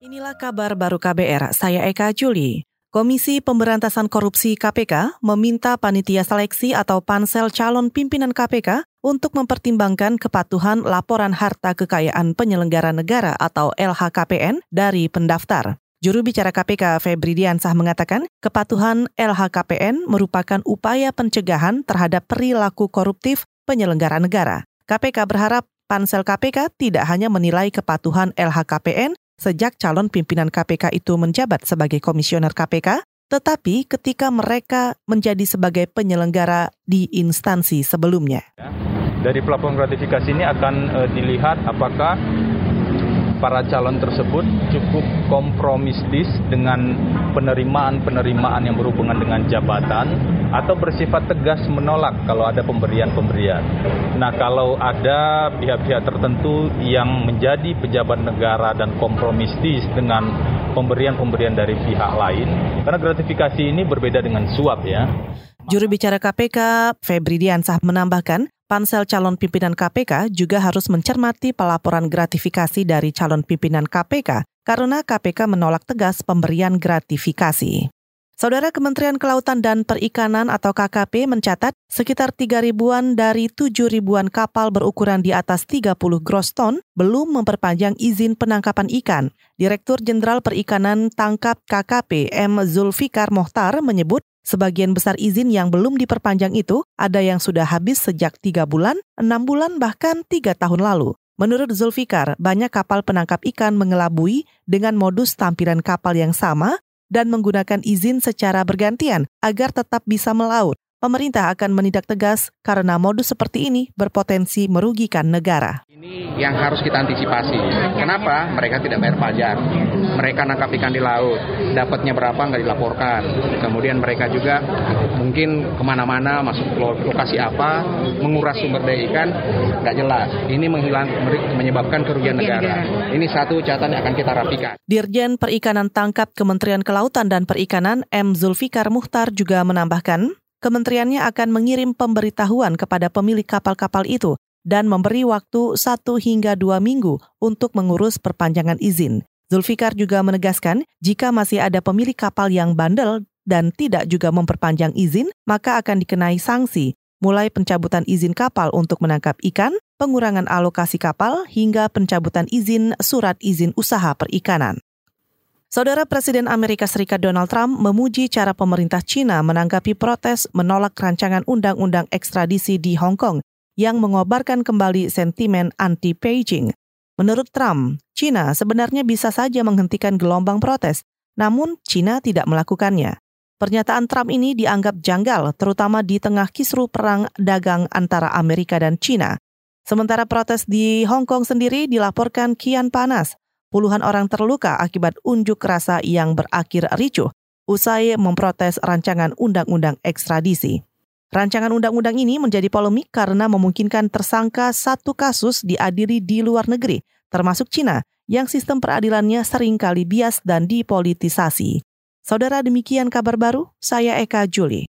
Inilah kabar baru KBR, saya Eka Juli. Komisi Pemberantasan Korupsi KPK meminta panitia seleksi atau pansel calon pimpinan KPK untuk mempertimbangkan kepatuhan laporan harta kekayaan penyelenggara negara atau LHKPN dari pendaftar. Juru bicara KPK Febri Diansah mengatakan, kepatuhan LHKPN merupakan upaya pencegahan terhadap perilaku koruptif penyelenggara negara. KPK berharap pansel KPK tidak hanya menilai kepatuhan LHKPN sejak calon pimpinan KPK itu menjabat sebagai komisioner KPK, tetapi ketika mereka menjadi sebagai penyelenggara di instansi sebelumnya. Dari pelaporan gratifikasi ini akan uh, dilihat apakah para calon tersebut cukup kompromistis dengan penerimaan-penerimaan yang berhubungan dengan jabatan atau bersifat tegas menolak kalau ada pemberian-pemberian. Nah, kalau ada pihak-pihak tertentu yang menjadi pejabat negara dan kompromistis dengan pemberian-pemberian dari pihak lain, karena gratifikasi ini berbeda dengan suap ya. Juru bicara KPK, Febri Diansah menambahkan, pansel calon pimpinan KPK juga harus mencermati pelaporan gratifikasi dari calon pimpinan KPK karena KPK menolak tegas pemberian gratifikasi. Saudara Kementerian Kelautan dan Perikanan atau KKP mencatat sekitar 3 ribuan dari 7 ribuan kapal berukuran di atas 30 gross ton belum memperpanjang izin penangkapan ikan. Direktur Jenderal Perikanan Tangkap KKP M. Zulfikar Mohtar menyebut Sebagian besar izin yang belum diperpanjang itu ada yang sudah habis sejak tiga bulan, enam bulan, bahkan tiga tahun lalu. Menurut Zulfikar, banyak kapal penangkap ikan mengelabui dengan modus tampilan kapal yang sama dan menggunakan izin secara bergantian agar tetap bisa melaut pemerintah akan menindak tegas karena modus seperti ini berpotensi merugikan negara. Yang harus kita antisipasi. Kenapa? Mereka tidak bayar pajak. Mereka nangkap ikan di laut. Dapatnya berapa nggak dilaporkan. Kemudian mereka juga mungkin ke mana-mana masuk ke lokasi apa, menguras sumber daya ikan, nggak jelas. Ini menghilang, menyebabkan kerugian negara. Ini satu catatan yang akan kita rapikan. Dirjen Perikanan Tangkap Kementerian Kelautan dan Perikanan M. Zulfikar Muhtar juga menambahkan, kementeriannya akan mengirim pemberitahuan kepada pemilik kapal-kapal itu dan memberi waktu satu hingga dua minggu untuk mengurus perpanjangan izin. Zulfikar juga menegaskan, jika masih ada pemilik kapal yang bandel dan tidak juga memperpanjang izin, maka akan dikenai sanksi, mulai pencabutan izin kapal untuk menangkap ikan, pengurangan alokasi kapal, hingga pencabutan izin surat izin usaha perikanan. Saudara Presiden Amerika Serikat Donald Trump memuji cara pemerintah China menanggapi protes menolak rancangan undang-undang ekstradisi di Hong Kong yang mengobarkan kembali sentimen anti-Beijing. Menurut Trump, China sebenarnya bisa saja menghentikan gelombang protes, namun China tidak melakukannya. Pernyataan Trump ini dianggap janggal, terutama di tengah kisru perang dagang antara Amerika dan China. Sementara protes di Hong Kong sendiri dilaporkan kian panas puluhan orang terluka akibat unjuk rasa yang berakhir ricuh usai memprotes rancangan undang-undang ekstradisi. Rancangan undang-undang ini menjadi polemik karena memungkinkan tersangka satu kasus diadili di luar negeri, termasuk Cina, yang sistem peradilannya sering kali bias dan dipolitisasi. Saudara demikian kabar baru, saya Eka Juli.